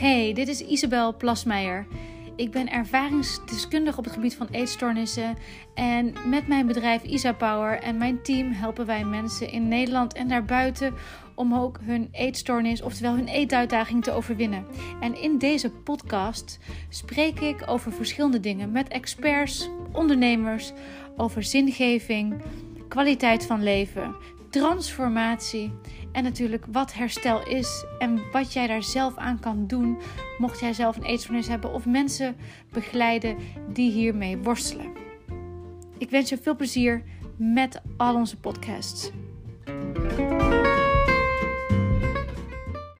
Hey, dit is Isabel Plasmeijer. Ik ben ervaringsdeskundige op het gebied van eetstoornissen. En met mijn bedrijf Isa Power en mijn team helpen wij mensen in Nederland en daarbuiten om ook hun eetstoornis, oftewel hun eetuitdaging, te overwinnen. En in deze podcast spreek ik over verschillende dingen met experts, ondernemers, over zingeving, kwaliteit van leven, transformatie en natuurlijk wat herstel is en wat jij daar zelf aan kan doen mocht jij zelf een eetstoornis hebben of mensen begeleiden die hiermee worstelen. Ik wens je veel plezier met al onze podcasts.